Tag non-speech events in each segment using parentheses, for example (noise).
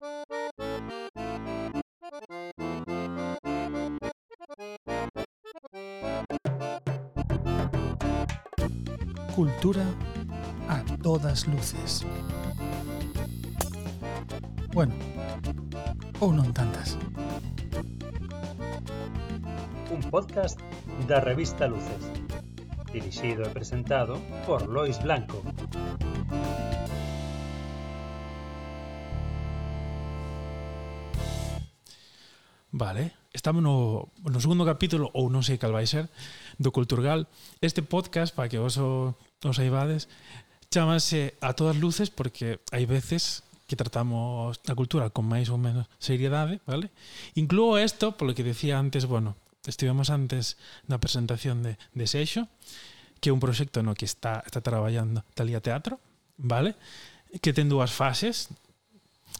Cultura a todas luces. Bueno, ou non tantas. Un podcast da revista Luces, dirixido e presentado por Lois Blanco. Vale. Estamos no, no segundo capítulo, ou non sei cal vai ser, do Culturgal. Este podcast, para que vos o, os aibades, chamase a todas luces porque hai veces que tratamos a cultura con máis ou menos seriedade, vale? Incluo isto, polo que decía antes, bueno, estivemos antes na presentación de, de Seixo, que é un proxecto no que está, está traballando Talía Teatro, vale? Que ten dúas fases,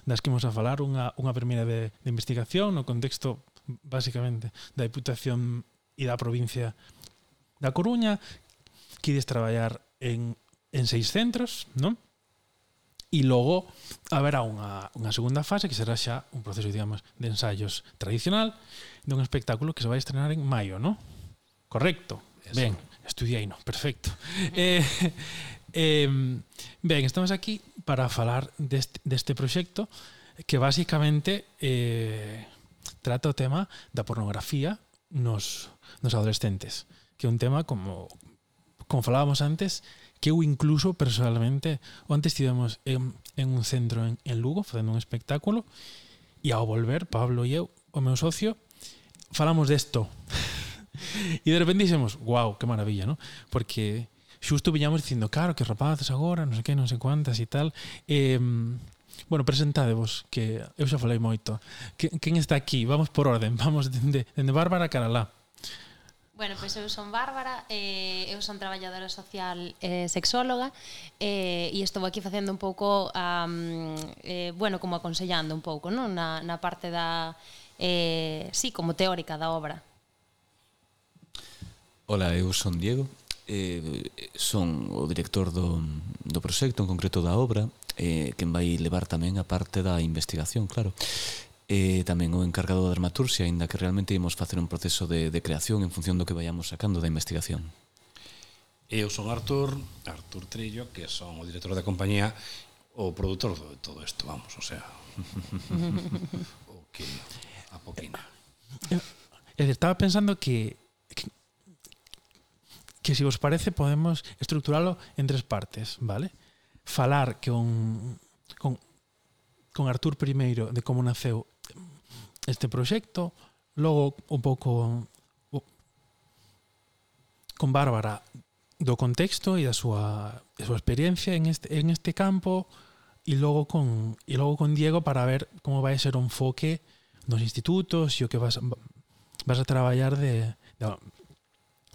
das que imos a falar unha, unha primeira de, de investigación no contexto basicamente da Diputación e da provincia da Coruña quides traballar en, en seis centros non? e logo haberá unha, unha segunda fase que será xa un proceso, digamos, de ensaios tradicional dun espectáculo que se vai estrenar en maio, non? Correcto. Eso. Ben, estudiei, non, perfecto. (laughs) eh, Eh, ben, estamos aquí para falar deste, deste proxecto que basicamente eh, trata o tema da pornografía nos, nos adolescentes que é un tema como como falábamos antes que eu incluso personalmente antes estivemos en, en un centro en, en Lugo facendo un espectáculo e ao volver Pablo e eu o meu socio falamos desto (laughs) e de repente dixemos, wow, que maravilla, ¿no? Porque xusto viñamos dicindo, claro, que rapaces agora, non sei que, non sei cuantas e tal. Eh, Bueno, presentádevos, que eu xa falei moito. Que, quen está aquí? Vamos por orden. (laughs) Vamos dende, dende Bárbara Caralá. Bueno, pois pues eu son Bárbara, eh, eu son traballadora social eh, sexóloga eh, e estou aquí facendo un pouco, um, eh, bueno, como aconsellando un pouco, non? Na, na parte da, eh, sí, como teórica da obra. Ola, eu son Diego, eh, son o director do, do proxecto, en concreto da obra, eh, quen vai levar tamén a parte da investigación, claro. Eh, tamén o encargado da dramaturxia, aínda que realmente imos facer un proceso de, de creación en función do que vayamos sacando da investigación. Eu son Artur, Artur Trillo, que son o director da compañía, o produtor de todo isto, vamos, o sea, (laughs) o que a poquina. Eu, eh, eu eh, estaba pensando que que se si vos parece podemos estructuralo en tres partes, vale? Falar que un, con, con Artur primeiro de como naceu este proxecto, logo un pouco con Bárbara do contexto e da súa, da súa experiencia en este, en este campo e logo con e logo con Diego para ver como vai ser o enfoque nos institutos e o que vas vas a traballar de, de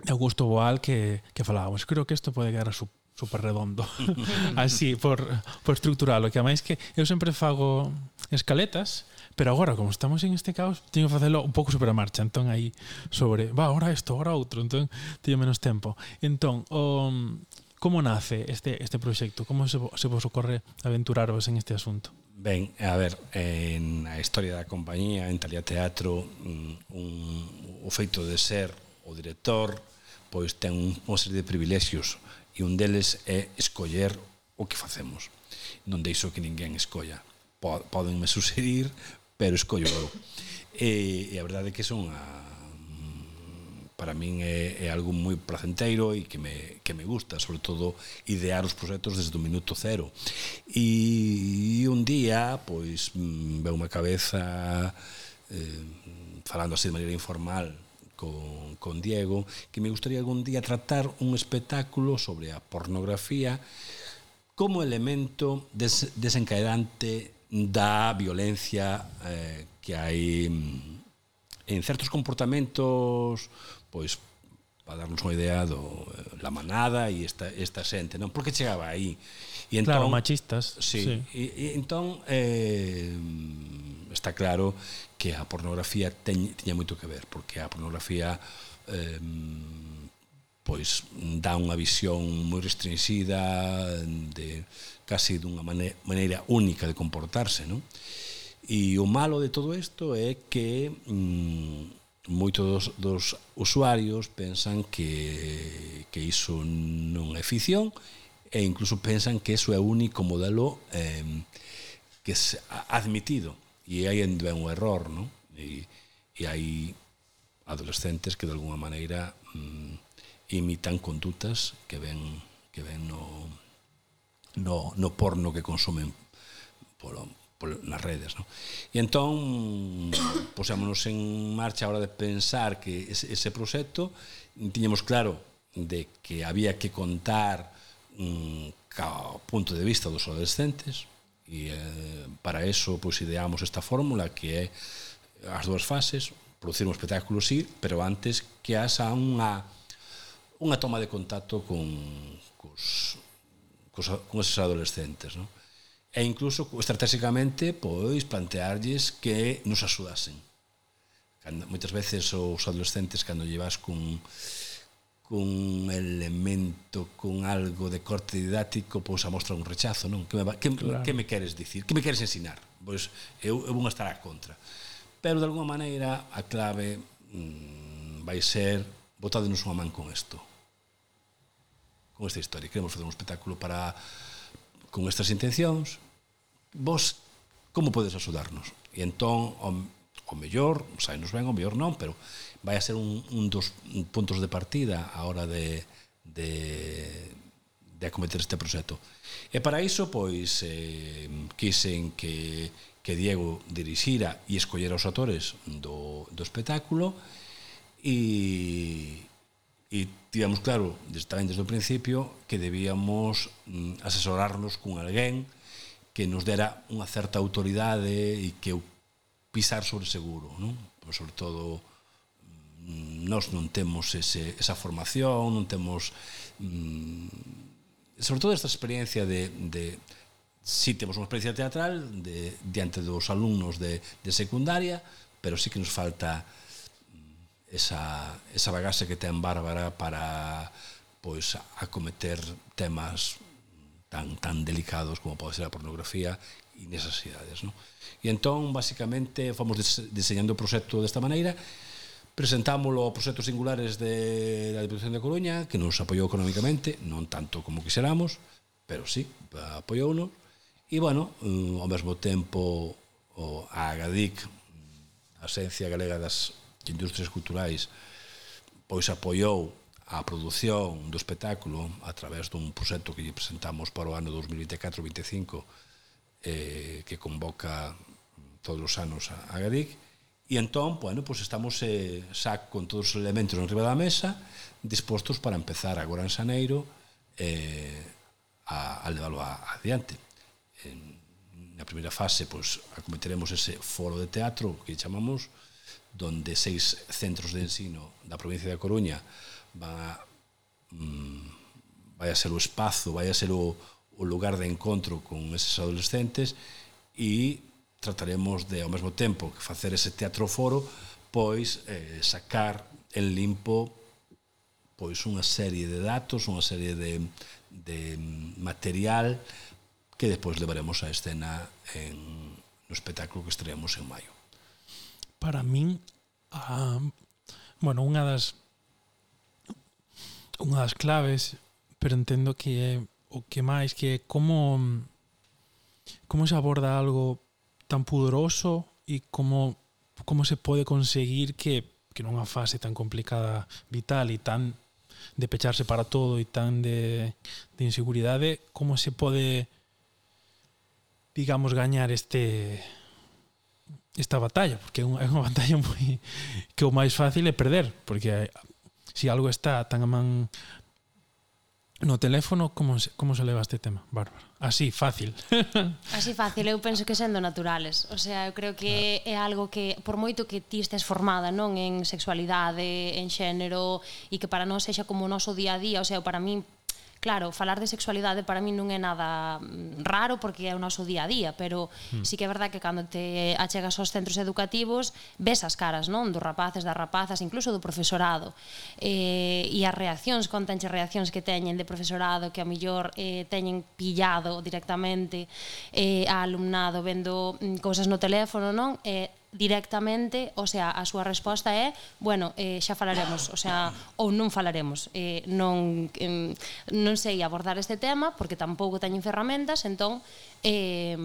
de Augusto Boal que, que falábamos. Creo que isto pode quedar super, super redondo. (laughs) Así, por, por estructuralo. Que máis que eu sempre fago escaletas, pero agora, como estamos en este caos, teño que facelo un pouco sobre a marcha. Entón, aí, sobre, va, ahora isto, ahora outro. Entón, teño menos tempo. Entón, o, um, como nace este, este proxecto? Como se, se vos ocorre aventuraros en este asunto? Ben, a ver, en a historia da compañía, en Talía Teatro, un, un, o feito de ser o director, pois ten unha serie de privilexios e un deles é escoller o que facemos. Non deixo que ninguén escolla. Podenme suceder, sugerir, pero escollo eu. E, e a verdade é que son a, mm, para min é, é algo moi placenteiro e que me, que me gusta, sobre todo idear os proxectos desde o minuto cero. E, e un día, pois, mm, veu unha cabeza eh, falando así de maneira informal con, con Diego, que me gustaría algún día tratar un espectáculo sobre a pornografía como elemento des, desencadenante da violencia eh, que hai mm, en certos comportamentos pois para darnos unha idea do eh, la manada e esta esta xente, non? Porque chegaba aí. E entón, claro, machistas. Sí. sí. E, e entón eh, está claro que a pornografía teñ, tiña moito que ver, porque a pornografía eh, pois dá unha visión moi restringida de casi dunha maneira única de comportarse, non? E o malo de todo isto é que mm, moitos dos, dos usuarios pensan que, que iso non é ficción e incluso pensan que iso é o único modelo eh, que é admitido e aí é un error non? E, e hai adolescentes que de alguna maneira mm, imitan condutas que ven que ven no, no, no porno que consumen polo, nas redes, no? E entón posámonos en marcha a hora de pensar que ese, ese proxecto tiñemos claro de que había que contar um, ca punto de vista dos adolescentes e eh, para eso pois ideamos esta fórmula que é as dúas fases, producir un espectáculo sí, pero antes que haxa unha unha toma de contacto con cos, cos, con esos adolescentes, non? e incluso estratégicamente pois plantearlles que nos axudasen. Cando, moitas veces os adolescentes cando llevas cun cun elemento, cun algo de corte didáctico, pois amostra un rechazo, non? Que me, que, claro. que me queres dicir? Que me queres ensinar? Pois eu, eu vou estar a contra. Pero, de alguma maneira, a clave mmm, vai ser botádenos unha man con isto. Con esta historia. Queremos fazer un espectáculo para con estas intencións, vos como podes axudarnos? E entón, o, o mellor, sai nos ben, o mellor non, pero vai a ser un, un dos puntos de partida a hora de, de, de acometer este proxecto. E para iso, pois, eh, quisen que, que Diego dirixira e escollera os atores do, do espectáculo e, e tivemos claro, tamén desde o principio, que debíamos mm, asesorarnos con alguén que que nos dera unha certa autoridade e que pisar sobre seguro, non? Pois sobre todo mm, nós non temos ese, esa formación, non temos mm, sobre todo esta experiencia de, de si sí, temos unha experiencia teatral de, diante dos alumnos de, de secundaria, pero sí que nos falta mm, esa, esa bagaxe que ten Bárbara para pois acometer temas tan, tan delicados como pode ser a pornografía e nesas idades. Non? E entón, basicamente, fomos diseñando o proxecto desta maneira, presentámolo ao proxectos singulares de, da Diputación de Coruña, que nos apoiou económicamente, non tanto como quixeramos, pero sí, apoiou -nos. E, bueno, eh, ao mesmo tempo, o AGADIC, a Asencia Galega das Industrias Culturais, pois apoiou a produción do espectáculo a través dun proxecto que lle presentamos para o ano 2024-25 eh, que convoca todos os anos a, a Gadic e entón, bueno, pois pues estamos eh, xa con todos os elementos en riba da mesa dispostos para empezar agora en Xaneiro eh, a, a leválo a, adiante. En, na primeira fase pois, pues, acometeremos ese foro de teatro que chamamos donde seis centros de ensino da provincia da Coruña van a mm, vai a ser o espazo, vai a ser o, o lugar de encontro con eses adolescentes e trataremos de ao mesmo tempo que facer ese teatro foro pois eh, sacar en limpo pois unha serie de datos, unha serie de, de material que despois levaremos a escena en no espectáculo que estreamos en maio. Para min, a, bueno, unha das unha das claves, pero entendo que é o que máis que é como como se aborda algo tan pudoroso e como como se pode conseguir que que nunha fase tan complicada vital e tan de pecharse para todo e tan de, de inseguridade, como se pode digamos gañar este esta batalla, porque é unha, é unha batalla moi que o máis fácil é perder, porque si algo está tan a man No teléfono, como se, como se leva este tema, Bárbara? Así, fácil. (laughs) Así fácil, eu penso que sendo naturales. O sea, eu creo que claro. é algo que, por moito que ti estés formada non en sexualidade, en xénero, e que para nós sexa como o noso día a día, o sea, para min claro, falar de sexualidade para mí non é nada mm, raro porque é o noso día a día, pero mm. sí que é verdade que cando te achegas aos centros educativos ves as caras, non? Dos rapaces, das rapazas, incluso do profesorado. Eh, e as reaccións, contanche reaccións que teñen de profesorado que a millor eh, teñen pillado directamente eh, a alumnado vendo mm, cousas no teléfono, non? Eh, directamente, o sea, a súa resposta é, bueno, eh, xa falaremos, o sea, ou non falaremos, eh, non, eh, non sei abordar este tema, porque tampouco teñen ferramentas, entón, eh,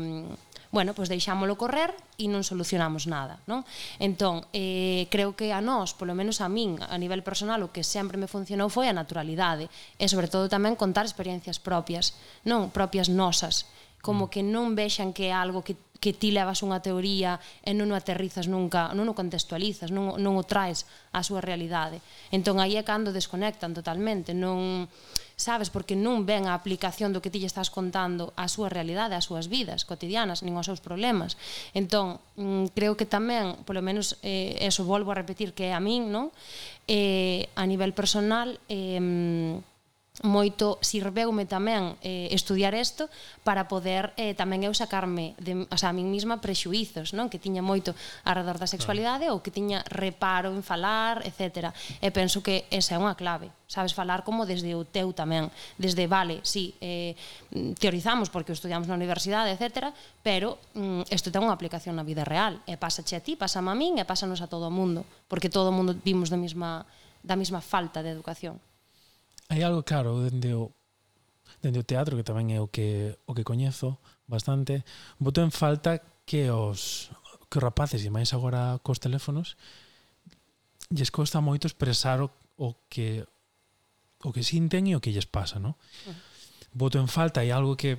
bueno, pois deixámolo correr e non solucionamos nada, non? Entón, eh, creo que a nós, polo menos a min, a nivel personal, o que sempre me funcionou foi a naturalidade, e sobre todo tamén contar experiencias propias, non propias nosas, como que non vexan que é algo que que ti levas unha teoría e non o aterrizas nunca, non o contextualizas, non, non o traes á súa realidade. Entón aí é cando desconectan totalmente, non sabes porque non ven a aplicación do que ti lle estás contando á súa realidade, ás súas vidas cotidianas, nin aos seus problemas. Entón, mm, creo que tamén, polo menos eh, eso volvo a repetir que é a min, non? Eh, a nivel personal, eh, moito sirveume tamén eh, estudiar isto para poder eh, tamén eu sacarme de, o sea, a min mesma prexuizos non que tiña moito arredor da sexualidade ou que tiña reparo en falar etc. E penso que esa é unha clave sabes falar como desde o teu tamén desde vale, si sí, eh, teorizamos porque estudiamos na universidade etc. pero mm, isto mm, ten unha aplicación na vida real e pasache a ti, pasa a min e pásanos a todo o mundo porque todo o mundo vimos da mesma da mesma falta de educación hai algo claro dende o dende o teatro que tamén é o que o que coñezo bastante, boto en falta que os que os rapaces e máis agora cos teléfonos lles costa moito expresar o, o que o que sinten e o que lles pasa, ¿no? Uh -huh. Boto en falta e algo que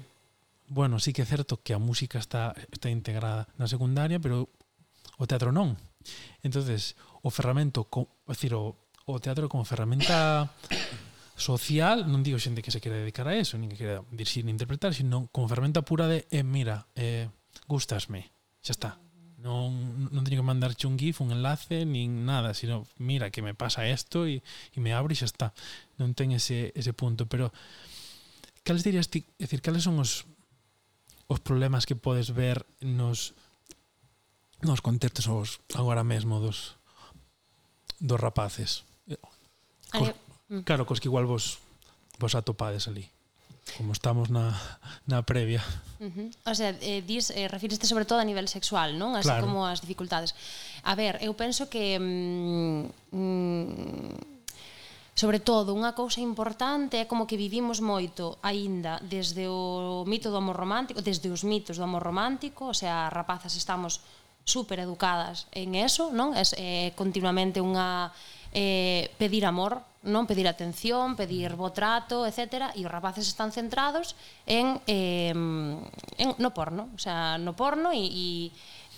bueno, sí que é certo que a música está está integrada na secundaria, pero o teatro non. Entonces, o ferramento, co, decir, o, o teatro como ferramenta social, non digo xente que se quere dedicar a eso, nin que quere dirixir nin interpretar, sino como ferramenta pura de, eh, mira, eh, gustasme, xa está. Non, non teño que mandarche un gif, un enlace, nin nada, sino, mira, que me pasa isto e, e me abre e xa está. Non ten ese, ese punto, pero cales dirías ti, é dicir, cales son os, os problemas que podes ver nos, nos contextos os, agora mesmo dos, dos rapaces? Cos, Mm. Claro, cos que igual vos vos atopades ali como estamos na, na previa. Uh -huh. O sea, eh, dis, eh, refiriste sobre todo a nivel sexual, non? Así claro. como as dificultades. A ver, eu penso que... Mm, mm, sobre todo, unha cousa importante é como que vivimos moito aínda desde o mito do amor romántico, desde os mitos do amor romántico, o sea, rapazas estamos super educadas en eso, non? É, é eh, continuamente unha eh, pedir amor, non pedir atención, pedir bo trato, etc. E os rapaces están centrados en, eh, en no porno, o sea, no porno e, e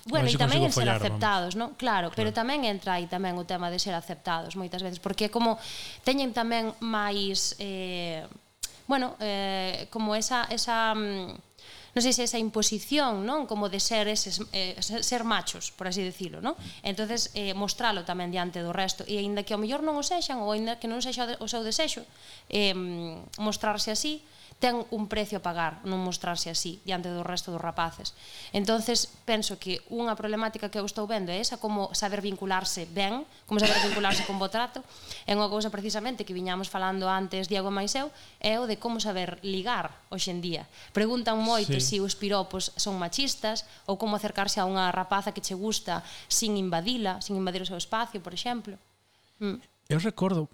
Bueno, e tamén en ser follar, aceptados, non? Claro, claro, pero tamén entra aí tamén o tema de ser aceptados moitas veces, porque como teñen tamén máis eh, bueno, eh, como esa esa mm, non sei se esa imposición, non, como de ser eses eh, ser machos, por así decirlo, non? Entonces eh mostralo tamén diante do resto e aínda que ao mellor non o sexan ou aínda que non sexa o seu desexo, eh mostrarse así, ten un precio a pagar non mostrarse así diante do resto dos rapaces. Entonces, penso que unha problemática que eu estou vendo é esa como saber vincularse ben, como saber vincularse con bo trato, é unha cousa precisamente que viñamos falando antes Diego e Maiseu, é o de como saber ligar hoxe en día. Preguntan moito sí. se os piropos son machistas ou como acercarse a unha rapaza que che gusta sin invadila, sin invadir o seu espacio, por exemplo. Mm. Eu recordo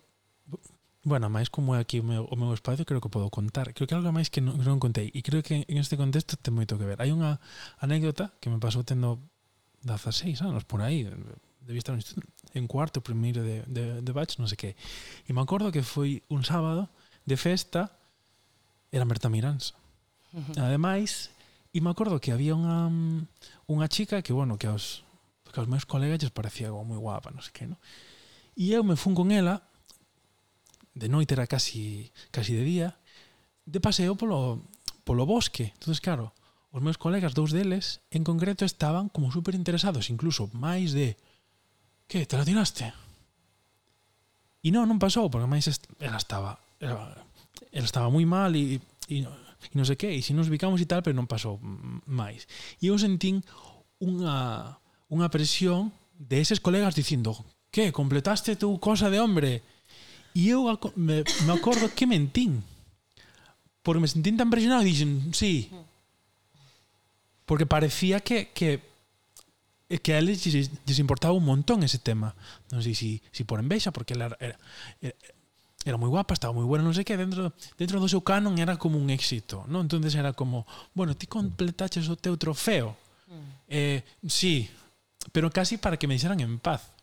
Bueno, máis como é aquí o meu, o meu espacio, creo que podo contar. Creo que algo máis que non, non contei. E creo que en este contexto ten moito que ver. Hai unha anécdota que me pasou tendo 16 anos por aí, debía estar instituto, en cuarto, primeiro de, de, de batch, non sei que. E me acordo que foi un sábado de festa, era Berta Miráns. Uh -huh. Ademais, e me acordo que había unha, unha chica que, bueno, que aos, que aos meus colegas lles parecía moi guapa, non sei que, non? E eu me fun con ela de noite era casi casi de día, de paseo polo polo bosque. Entonces, claro, os meus colegas, dous deles, en concreto estaban como super interesados, incluso máis de que te la tiraste. E non, non pasou, porque máis est ela estaba ela, ela estaba moi mal e, e, e non sei que, e se nos ubicamos e tal, pero non pasou máis. E eu sentín unha, unha presión de eses colegas dicindo que completaste tu cosa de hombre E eu me, me acordo que mentín. Porque me sentín tan presionado e dixen, sí. Porque parecía que, que que a eles lles, importaba un montón ese tema. Non sei se si, si por envexa, porque ela era, era, era moi guapa, estaba moi buena, non sei que, dentro, dentro do seu canon era como un éxito, non? entonces era como, bueno, ti completaches o teu trofeo. Mm. Eh, sí, pero casi para que me dixeran en paz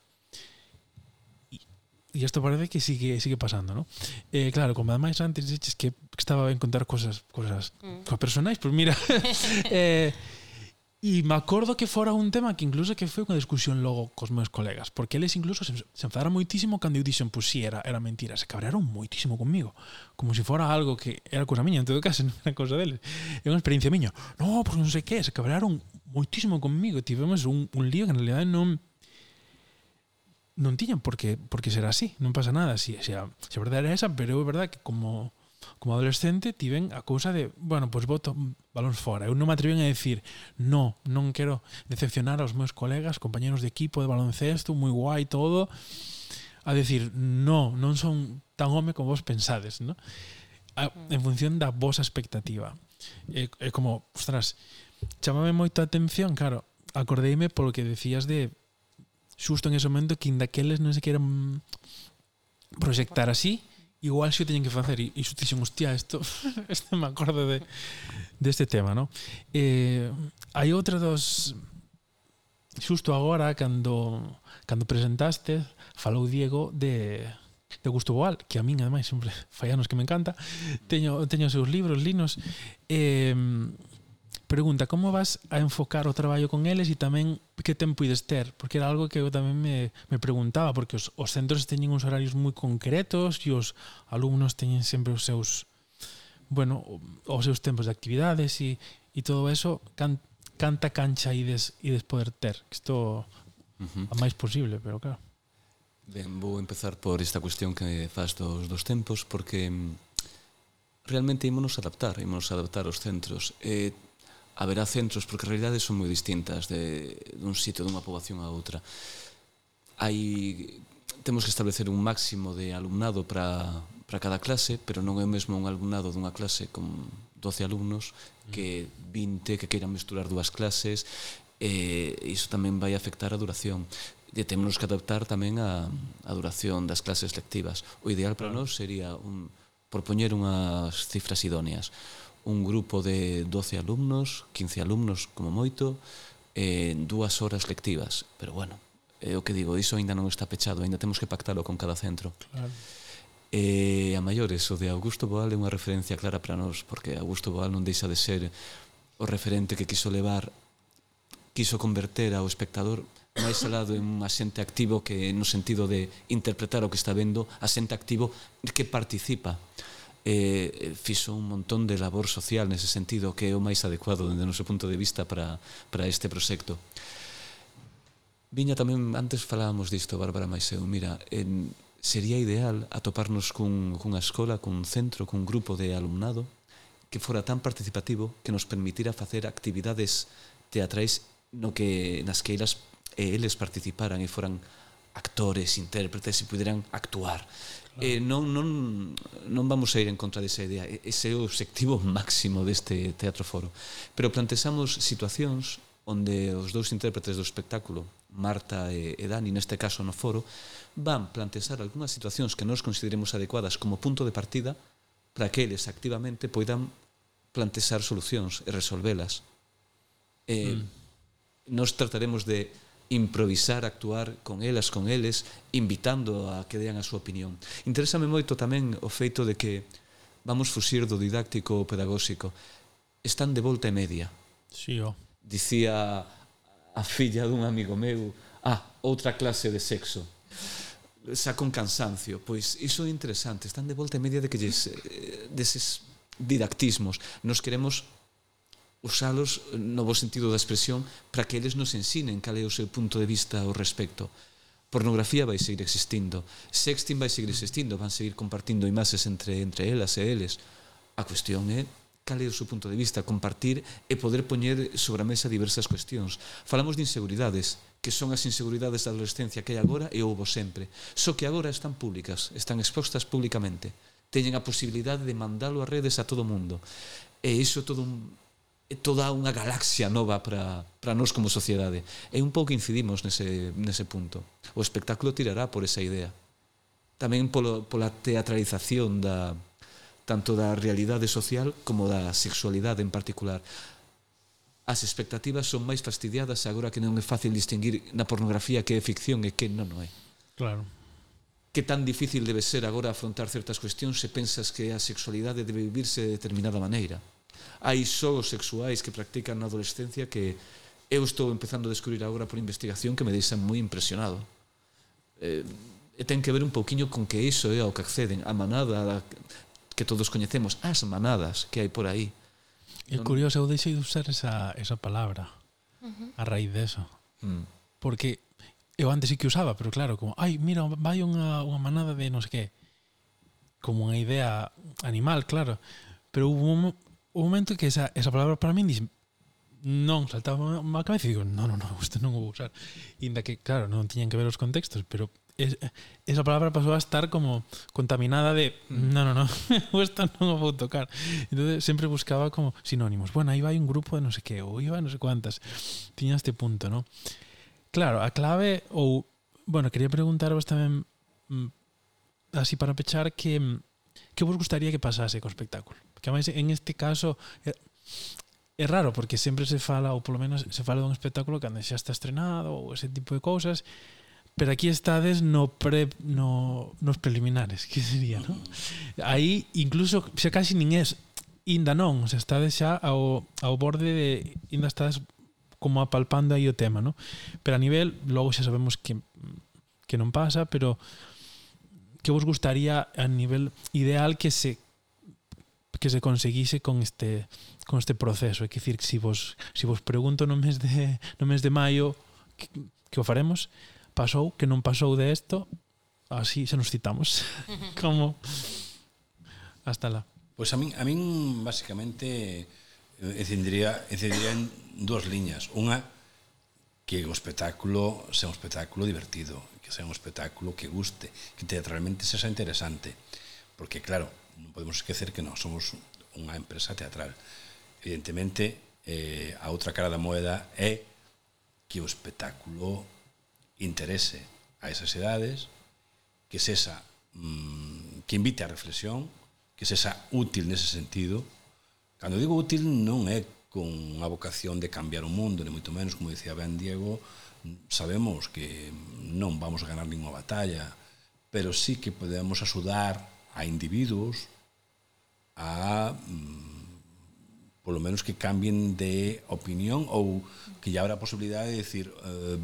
e isto parece que sigue sigue pasando, ¿no? Eh, claro, como ademais antes dices que estaba ben contar cosas cosas mm. coas personais, pois pues mira, (laughs) eh E me acordo que fora un tema que incluso que foi unha discusión logo cos meus colegas, porque eles incluso se, se enfadaron moitísimo cando eu dixen, pois pues, si, sí, era, era mentira, se cabrearon moitísimo comigo, como se si fora algo que era cosa miña, en todo caso, (laughs) non era cosa deles, é unha experiencia miña, no, pois pues non sei que, se cabrearon moitísimo comigo, tivemos un, un lío que en realidad non, non tiñan por que, por que ser así, non pasa nada. Si, si a, se a verdade era esa, pero é verdade que como como adolescente tiven a cousa de, bueno, pois pues voto balóns fora. Eu non me atreven a decir, no, non quero decepcionar aos meus colegas, compañeros de equipo de baloncesto, moi guai todo, a decir, no, non son tan home como vos pensades, no? A, en función da vosa expectativa. É, é como, ostras, chamame moito a atención, claro, acordeime polo que decías de xusto en ese momento que indaqueles non se queran proxectar así igual xo teñen que facer e xo dixen, hostia, isto (laughs) este me acordo de deste de tema, no? Eh, hai outra dos xusto agora cando cando presentaste falou Diego de de Gusto Boal, que a min ademais sempre fai anos que me encanta. Teño teño os seus libros, linos. Eh, Pregunta, como vas a enfocar o traballo con eles e tamén que tempo ides ter? Porque era algo que eu tamén me, me preguntaba, porque os, os centros teñen uns horarios moi concretos e os alumnos teñen sempre os seus bueno, os seus tempos de actividades e, e todo eso, can, canta cancha ides, ides poder ter? Que isto uh -huh. a máis posible, pero claro. Ben, vou empezar por esta cuestión que faz dos, dos tempos, porque mm, realmente ímonos adaptar, ímonos adaptar aos centros. Eh, haberá centros, porque realidades son moi distintas de, dun sitio, dunha poboación a outra. Hai, temos que establecer un máximo de alumnado para, para cada clase, pero non é o mesmo un alumnado dunha clase con 12 alumnos que mm. 20 que queiran mesturar dúas clases, e iso tamén vai afectar a duración e temos que adaptar tamén a, a duración das clases lectivas. O ideal para nós sería un, propoñer unhas cifras idóneas un grupo de 12 alumnos, 15 alumnos como moito, en dúas horas lectivas. Pero bueno, é o que digo, iso aínda non está pechado, aínda temos que pactalo con cada centro. Claro. E eh, a maiores, o de Augusto Boal é unha referencia clara para nós, porque Augusto Boal non deixa de ser o referente que quiso levar, quiso converter ao espectador máis alado en un asente activo que no sentido de interpretar o que está vendo, asente activo que participa eh, fixo un montón de labor social nese sentido que é o máis adecuado dende o noso punto de vista para, para este proxecto. Viña tamén, antes falábamos disto, Bárbara Maiseu, mira, en, sería ideal atoparnos cun, cunha escola, cun centro, cun grupo de alumnado que fora tan participativo que nos permitira facer actividades teatrais no que nas que elas e eles participaran e foran actores, intérpretes e puderan actuar Eh, non, non, non vamos a ir en contra desa idea. Ese é o objetivo (laughs) máximo deste teatro foro. Pero plantexamos situacións onde os dous intérpretes do espectáculo Marta e, e Dani neste caso no foro van plantexar algunhas situacións que nos consideremos adecuadas como punto de partida para que eles activamente poidan plantexar solucións e resolvelas. Eh, mm. nos trataremos de improvisar, actuar con elas, con eles, invitando a que dean a súa opinión. Interésame moito tamén o feito de que vamos fuxir do didáctico ao pedagóxico. Están de volta e media. Sí, oh. Dicía a filla dun amigo meu, ah, outra clase de sexo xa con cansancio. Pois iso é interesante, están de volta e media de que lles, eh, deses didactismos. Nos queremos usalos eh, no bo sentido da expresión para que eles nos ensinen cal é o seu punto de vista ao respecto. Pornografía vai seguir existindo, sexting vai seguir existindo, van seguir compartindo imaxes entre entre elas e eles. A cuestión é cal é o seu punto de vista, compartir e poder poñer sobre a mesa diversas cuestións. Falamos de inseguridades, que son as inseguridades da adolescencia que hai agora e houbo sempre. Só que agora están públicas, están expostas públicamente. Teñen a posibilidade de mandalo a redes a todo o mundo. E iso todo un toda unha galaxia nova para, para nós como sociedade. E un pouco incidimos nese, nese punto. O espectáculo tirará por esa idea. Tamén polo, pola teatralización da, tanto da realidade social como da sexualidade en particular. As expectativas son máis fastidiadas agora que non é fácil distinguir na pornografía que é ficción e que non, non é. Claro. Que tan difícil debe ser agora afrontar certas cuestións se pensas que a sexualidade debe vivirse de determinada maneira hai xogos sexuais que practican na adolescencia que eu estou empezando a descubrir agora por investigación que me deixan moi impresionado. Eh, e ten que ver un pouquiño con que iso é ao que acceden, a manada a, que todos coñecemos, as manadas que hai por aí. É curioso, eu deixei de usar esa, esa palabra uh -huh. a raíz deso. Mm. Porque eu antes sí que usaba, pero claro, como, ai, mira, vai unha, unha manada de non sei que. Como unha idea animal, claro. Pero hubo un, o momento que esa, esa palabra para min dixen non saltaba a cabeza e digo, non, non, non, isto non o vou usar. Inda que, claro, non tiñan que ver os contextos, pero es, esa palabra pasou a estar como contaminada de non, non, non, isto non o vou tocar. Entonces sempre buscaba como sinónimos. Bueno, aí vai un grupo de non sei que, ou iba non sei cuantas. Tiña este punto, non? Claro, a clave ou... Bueno, quería preguntarvos tamén mm, así para pechar que mm, que vos gustaría que pasase co espectáculo? Que máis en este caso é raro porque sempre se fala ou polo menos se fala dun espectáculo cando xa está estrenado ou ese tipo de cousas pero aquí estades no pre no, nos preliminares que sería, non? Aí incluso xa casi nin é inda non, se estades xa ao, ao borde de inda estades como apalpando aí o tema, non? Pero a nivel, logo xa sabemos que que non pasa, pero que vos gustaría a nivel ideal que se que se conseguise con este con este proceso, é dicir, que si vos si vos pregunto no mes de no mes de maio que, que o faremos, pasou, que non pasou de isto, así se nos citamos. (laughs) Como? Hasta lá. Pois pues a min a min basicamente eh, encendería encendería en dúas liñas, unha que o espectáculo sea un espectáculo divertido, que sea un espectáculo que guste, que teatralmente sexa interesante. Porque, claro, non podemos esquecer que non somos unha empresa teatral. Evidentemente, eh, a outra cara da moeda é que o espectáculo interese a esas edades, que sexa mm, que invite a reflexión, que sexa útil nese sentido. Cando digo útil non é con a vocación de cambiar o mundo, ni moito menos, como dicía ben Diego, sabemos que non vamos a ganar ninguna batalla, pero sí que podemos axudar a individuos a mm, polo menos que cambien de opinión ou que ya habrá posibilidade de decir eh,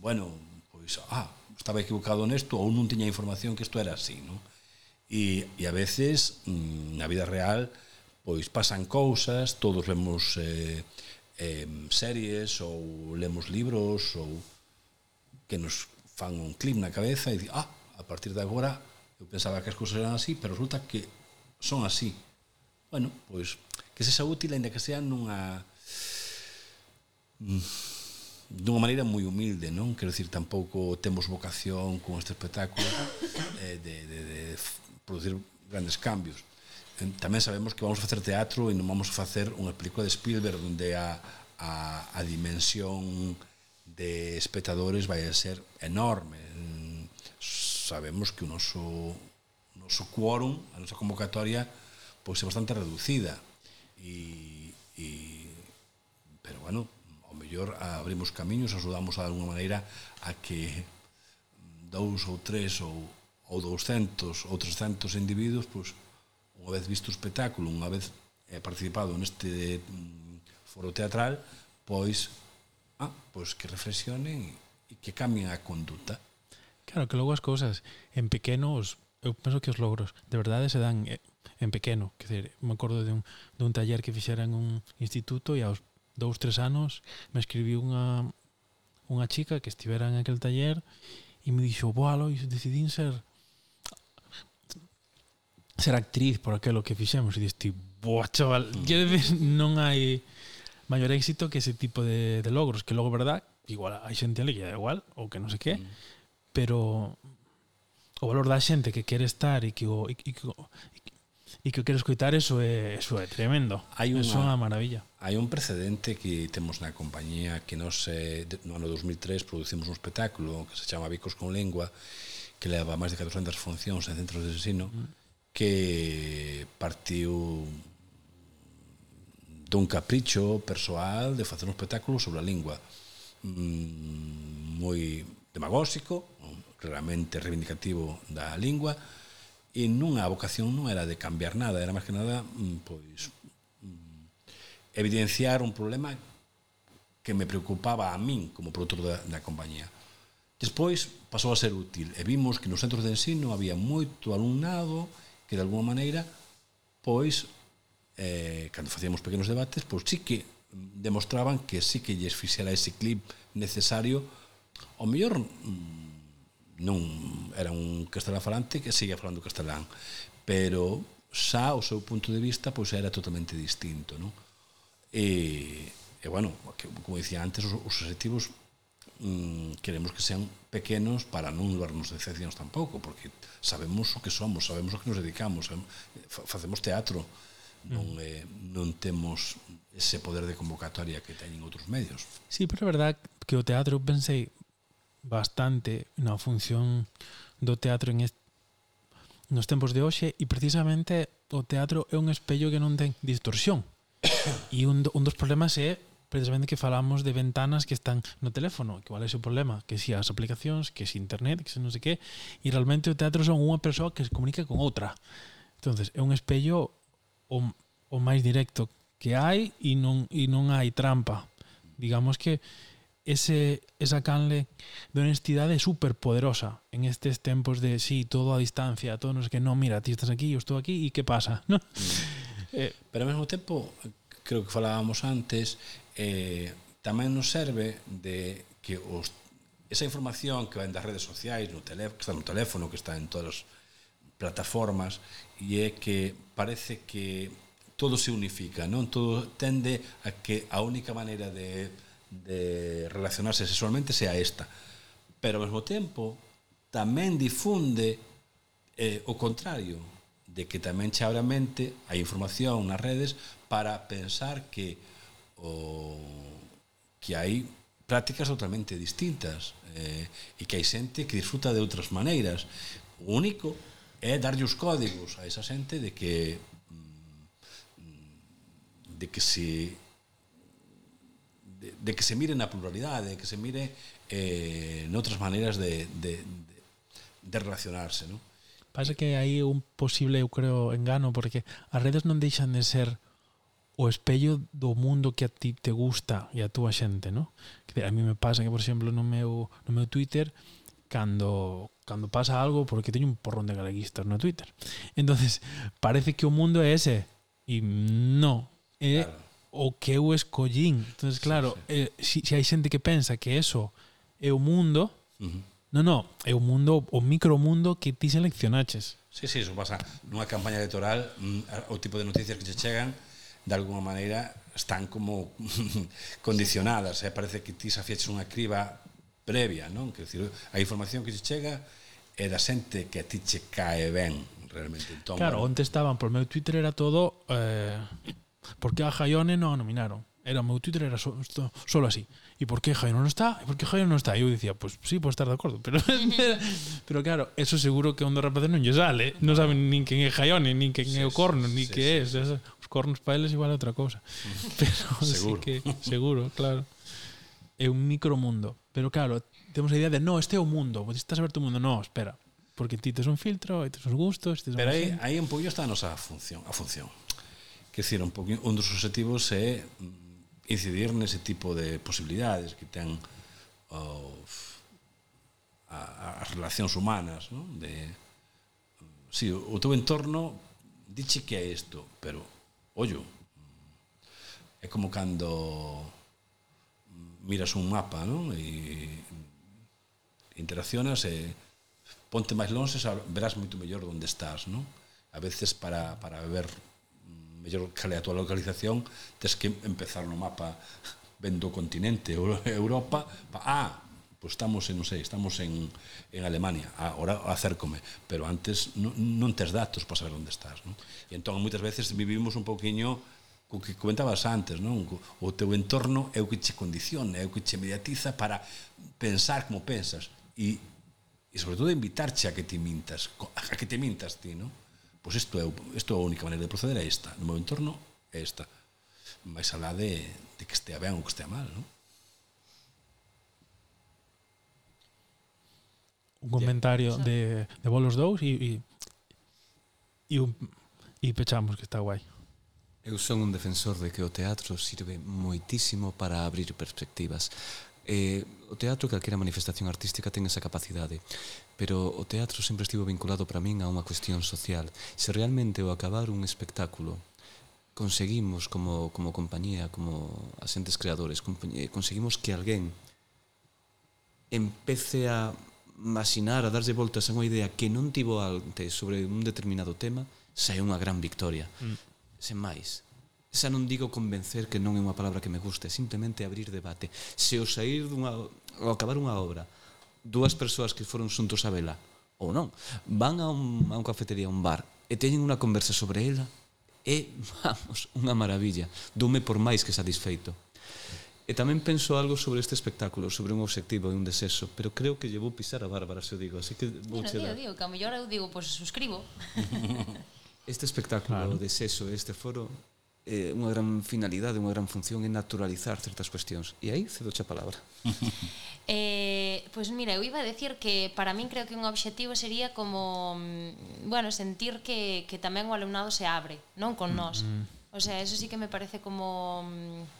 bueno, pois ah, estaba equivocado nesto ou non tiña información que isto era así, non? E, e a veces mm, na vida real pois pasan cousas, todos vemos eh, eh, series ou lemos libros ou que nos fan un clip na cabeza e di, ah, a partir de agora eu pensaba que as cousas eran así, pero resulta que son así. Bueno, pois que sexa útil ainda que sea nunha mm, dunha maneira moi humilde, non? Quero dicir, tampouco temos vocación con este espectáculo eh, de, de, de producir grandes cambios tamén sabemos que vamos a facer teatro e non vamos a facer unha película de Spielberg onde a, a, a dimensión de espectadores vai a ser enorme. Sabemos que o noso, o noso quórum a nosa convocatoria pois é bastante reducida. E, e pero bueno ao mellor abrimos camiños ajudamos a alguna maneira a que dous ou tres ou, ou 200 ou 300 individuos pois unha vez visto o espectáculo, unha vez eh, participado neste mm, foro teatral, pois ah, pois que reflexionen e que cambien a conduta. Claro, que logo as cousas en pequenos, eu penso que os logros de verdade se dan eh, en pequeno, que dizer, me acordo de un, de un taller que fixeran un instituto e aos dous, tres anos me escribiu unha, unha chica que estivera en aquel taller e me dixo, boa, Lois, decidín ser ser actriz por aquilo que fixemos e diste, boa chaval, mm. quero decir, non hai maior éxito que ese tipo de, de logros, que logo, verdad, igual hai xente ali que é igual, ou que non sei que, mm. pero o valor da xente que quere estar e que o, e, e, que, e que o quere escoitar, eso é, eso é tremendo. Hai unha, eso é unha maravilla. Hai un precedente que temos na compañía que nos, eh, no ano 2003 producimos un espectáculo que se chama Bicos con Lengua que leva máis de 400 funcións en centros de ensino mm que partiu dun capricho persoal de facer un espectáculo sobre a lingua mm, moi demagóxico, claramente reivindicativo da lingua, e nunha vocación non era de cambiar nada, era máis que nada mm, pois mm, evidenciar un problema que me preocupaba a min como produtor da, da compañía. Despois pasou a ser útil e vimos que nos centros de ensino había moito alumnado que de alguma maneira pois eh, cando facíamos pequenos debates pois sí que demostraban que sí que lles fixera ese clip necesario o mellor mm, non era un castelán falante que seguía falando castelán pero xa o seu punto de vista pois era totalmente distinto non? e, e bueno, que, como dicía antes os, os objetivos mm, queremos que sean pequenos para non levarnos decepcións tampouco, porque sabemos o que somos, sabemos o que nos dedicamos, sabemos, facemos teatro, mm. non, eh, non temos ese poder de convocatoria que teñen outros medios. Sí, pero é verdad que o teatro pensei bastante na función do teatro en este, nos tempos de hoxe e precisamente o teatro é un espello que non ten distorsión. (coughs) e un, do, un dos problemas é precisamente que falamos de ventanas que están no teléfono, que igual é o problema, que si as aplicacións, que si internet, que si non sei que, e realmente o teatro son unha persoa que se comunica con outra. entonces é un espello o, o máis directo que hai e non, e non hai trampa. Digamos que ese, esa canle de honestidade é super poderosa en estes tempos de sí, todo a distancia, todo non sei que, non, mira, ti estás aquí, eu estou aquí, e que pasa? ¿no? (laughs) Mm. Eh, Pero ao mesmo tempo, creo que falábamos antes, eh, tamén nos serve de que os, esa información que ven das redes sociais, no teléfono, que está no teléfono, que está en todas as plataformas, e é que parece que todo se unifica, non? Todo tende a que a única maneira de, de relacionarse sexualmente sea esta. Pero ao mesmo tempo tamén difunde eh, o contrario, de que tamén che abre a mente a información nas redes para pensar que o que hai prácticas totalmente distintas eh, e que hai xente que disfruta de outras maneiras. O único é darlle os códigos a esa xente de que mm, de que se de, de que se mire na pluralidade, de que se mire eh, noutras maneiras de, de, de, de relacionarse, non? Pasa que hai un posible, eu creo, engano, porque as redes non deixan de ser o espello do mundo que a ti te gusta e a túa xente, no? Que a mí me pasa que, por exemplo, no meu, no meu Twitter, cando cando pasa algo, porque teño un porrón de galeguistas no Twitter. entonces parece que o mundo é ese, e no, é claro. o que eu escollín. entonces claro, sí, sí. Eh, si, si hai xente que pensa que eso é o mundo, uh -huh. no, no, é o mundo, o micromundo que ti seleccionaches. Sí, sí, eso pasa nunha campaña electoral, mm, o tipo de noticias que che chegan, de alguna maneira están como (laughs) condicionadas, eh? parece que ti xa fiches unha criba previa, non? Quer decir, a información que se chega é da xente que a ti che cae ben, realmente. Entón, claro, onte estaban, por meu Twitter era todo eh, porque a Jaione non nominaron. Era o meu Twitter era só, so, solo así. E por que Jaione non está? E por que Jaione non está? E eu dicía, pois pues, sí, podes estar de acordo, pero (laughs) pero claro, eso seguro que onde rapaces non lle sale, non saben nin quen é Jaione, nin quen sí, é o Corno, nin sí, que sí, é, sí cornos para eles igual é outra cousa. (laughs) Pero seguro. Sí que, (laughs) seguro, claro. É un micromundo. Pero claro, temos a idea de, no, este é o mundo, vos estás a ver o mundo. No, espera, porque ti tes un filtro, e tes os gustos... Tes Pero aí, aí un poquinho está a nosa función, a función. Que decir, un, poquinho, un dos objetivos é mm, incidir nese tipo de posibilidades que ten oh, a, as relacións humanas, non? De, mm, si, o teu entorno diche que é isto, pero ollo, é como cando miras un mapa, non? E interaccionas e ponte máis longe, verás moito mellor onde estás, non? A veces para, para ver mellor cal é a tua localización, tes que empezar no mapa vendo o continente, Europa, pa, ah, Pois estamos en, non sei, estamos en, en Alemania, agora acércome, pero antes non, non tes datos para saber onde estás, non? E entón, moitas veces vivimos un poquinho o que comentabas antes, non? O teu entorno é o que che condiciona, é o que che mediatiza para pensar como pensas e, e sobre todo invitarche a que te mintas, a que te mintas ti, non? Pois isto é, isto é a única maneira de proceder é esta, no meu entorno é esta. Mais alá de, de que estea ben ou que estea mal, non? un comentario yeah. de, de bolos dous e e un e pechamos que está guai. Eu son un defensor de que o teatro sirve moitísimo para abrir perspectivas. Eh, o teatro, calquera manifestación artística ten esa capacidade, pero o teatro sempre estivo vinculado para min a unha cuestión social. Se realmente o acabar un espectáculo conseguimos como, como compañía, como asentes creadores, eh, conseguimos que alguén empece a masinar, a darlle voltas a unha idea que non tivo antes sobre un determinado tema, xa é unha gran victoria. Mm. Sen máis, xa non digo convencer que non é unha palabra que me guste, simplemente abrir debate. Se o sair dunha ao acabar unha obra, dúas persoas que foron xuntos a vela ou non, van a un, a un cafetería, a un bar e teñen unha conversa sobre ela, é, (laughs) vamos, unha maravilla. Dume por máis que satisfeito. E tamén penso algo sobre este espectáculo, sobre un obxectivo e un desexo, pero creo que lle vou pisar a Bárbara, se o digo, así que vou bueno, digo, digo, que a mellor eu digo, pois pues, suscribo. (laughs) este espectáculo, claro. o desexo, este foro, eh, unha gran finalidade, unha gran función é naturalizar certas cuestións. E aí cedo a palabra. (laughs) eh, pois pues mira, eu iba a decir que para min creo que un obxectivo sería como, mm, bueno, sentir que, que tamén o alumnado se abre, non con nós. Mm -hmm. O sea, eso sí que me parece como mm,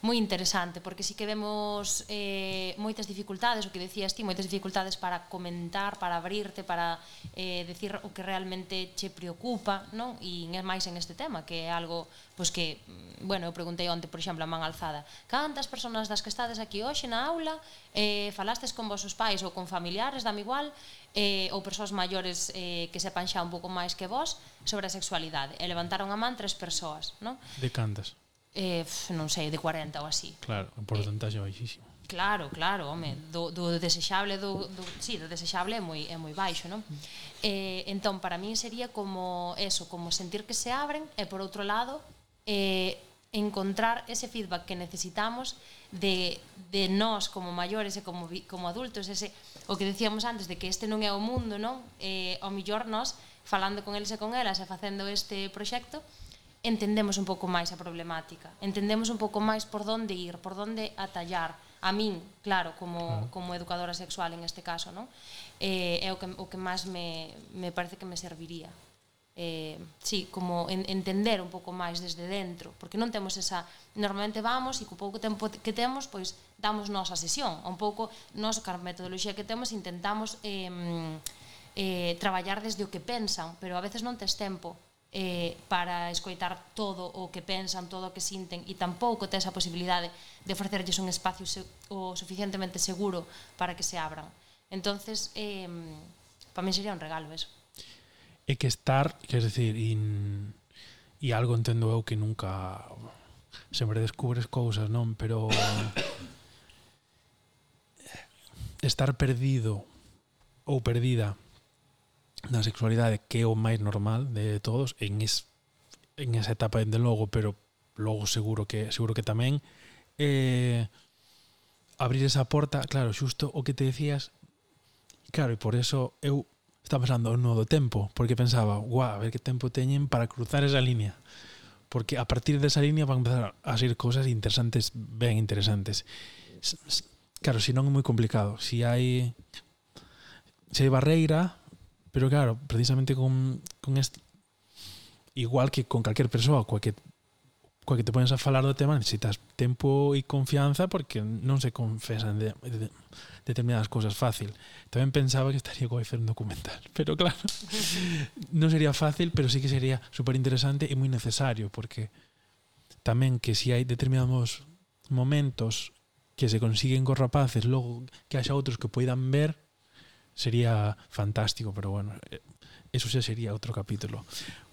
moi interesante, porque si que vemos eh, moitas dificultades, o que decías ti, moitas dificultades para comentar, para abrirte, para eh, decir o que realmente che preocupa, non? E é máis en este tema, que é algo pois que, mm, bueno, eu preguntei onte, por exemplo, a man alzada, cantas persoas das que estades aquí hoxe na aula eh, falastes con vosos pais ou con familiares, dame igual, eh, ou persoas maiores eh, que sepan xa un pouco máis que vos sobre a sexualidade. E levantaron a man tres persoas, non? De cantas? eh, non sei, de 40 ou así. Claro, un eh, porcentaxe eh, baixísimo. Claro, claro, home, do, do desexable do, do, sí, do desexable é moi, é moi baixo, non? Eh, entón, para min sería como eso, como sentir que se abren e por outro lado eh, encontrar ese feedback que necesitamos de, de nós como maiores e como, como adultos ese, o que decíamos antes de que este non é o mundo non eh, o millor nós falando con eles e con elas e facendo este proxecto entendemos un pouco máis a problemática, entendemos un pouco máis por onde ir, por onde atallar. A min, claro, como, como educadora sexual en este caso, non? Eh, é o que, o que máis me, me parece que me serviría. Eh, sí, como en, entender un pouco máis desde dentro, porque non temos esa normalmente vamos e co pouco tempo que temos, pois damos nosa sesión, un pouco nós a metodoloxía que temos intentamos eh, eh, traballar desde o que pensan, pero a veces non tes tempo eh, para escoitar todo o que pensan, todo o que sinten e tampouco tes a posibilidade de ofrecerlles un espacio se, o suficientemente seguro para que se abran. Entonces, eh, para mí sería un regalo eso. É que estar, quer decir, in, e algo entendo eu que nunca sempre descubres cousas, non? Pero (coughs) estar perdido ou perdida da sexualidade que é o máis normal de todos en, es, en esa etapa de logo, pero logo seguro que seguro que tamén eh, abrir esa porta, claro, xusto o que te decías claro, e por eso eu estaba pensando no do tempo, porque pensaba guau, a ver que tempo teñen para cruzar esa línea porque a partir desa línea van a empezar a ser cosas interesantes ben interesantes. Claro, si non é moi complicado se hai se hai barreira Pero claro, precisamente con, con este, igual que con calquer persoa coa que coa que te pones a falar do tema necesitas tempo e confianza porque non se confesan de, de, de determinadas cousas fácil. Tamén pensaba que estaría guai un documental, (laughs) pero claro, (laughs) non sería fácil, pero sí que sería super interesante e moi necesario porque tamén que si hai determinados momentos que se consiguen cos rapaces, logo que haxa outros que poidan ver, sería fantástico, pero bueno, eh, eso xa sería outro capítulo.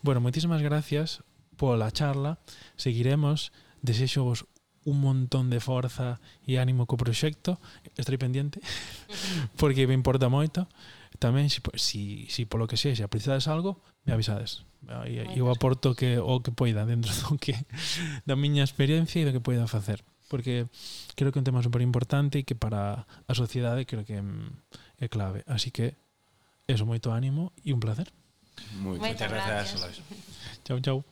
Bueno, moitísimas gracias pola charla. Seguiremos. Desexo vos un montón de forza e ánimo co proxecto. Estarei pendiente (laughs) porque me importa moito. Tamén, si, si, si polo que sexa precisades algo, me avisades. E Eu aporto que o que poida dentro do que (laughs) da miña experiencia e do que poida facer. Porque creo que é un tema super importante e que para a sociedade creo que mm, é clave. Así que, eso, moito ánimo e un placer. Moitas, Moitas gracias, gracias. Lois. Chao, chao.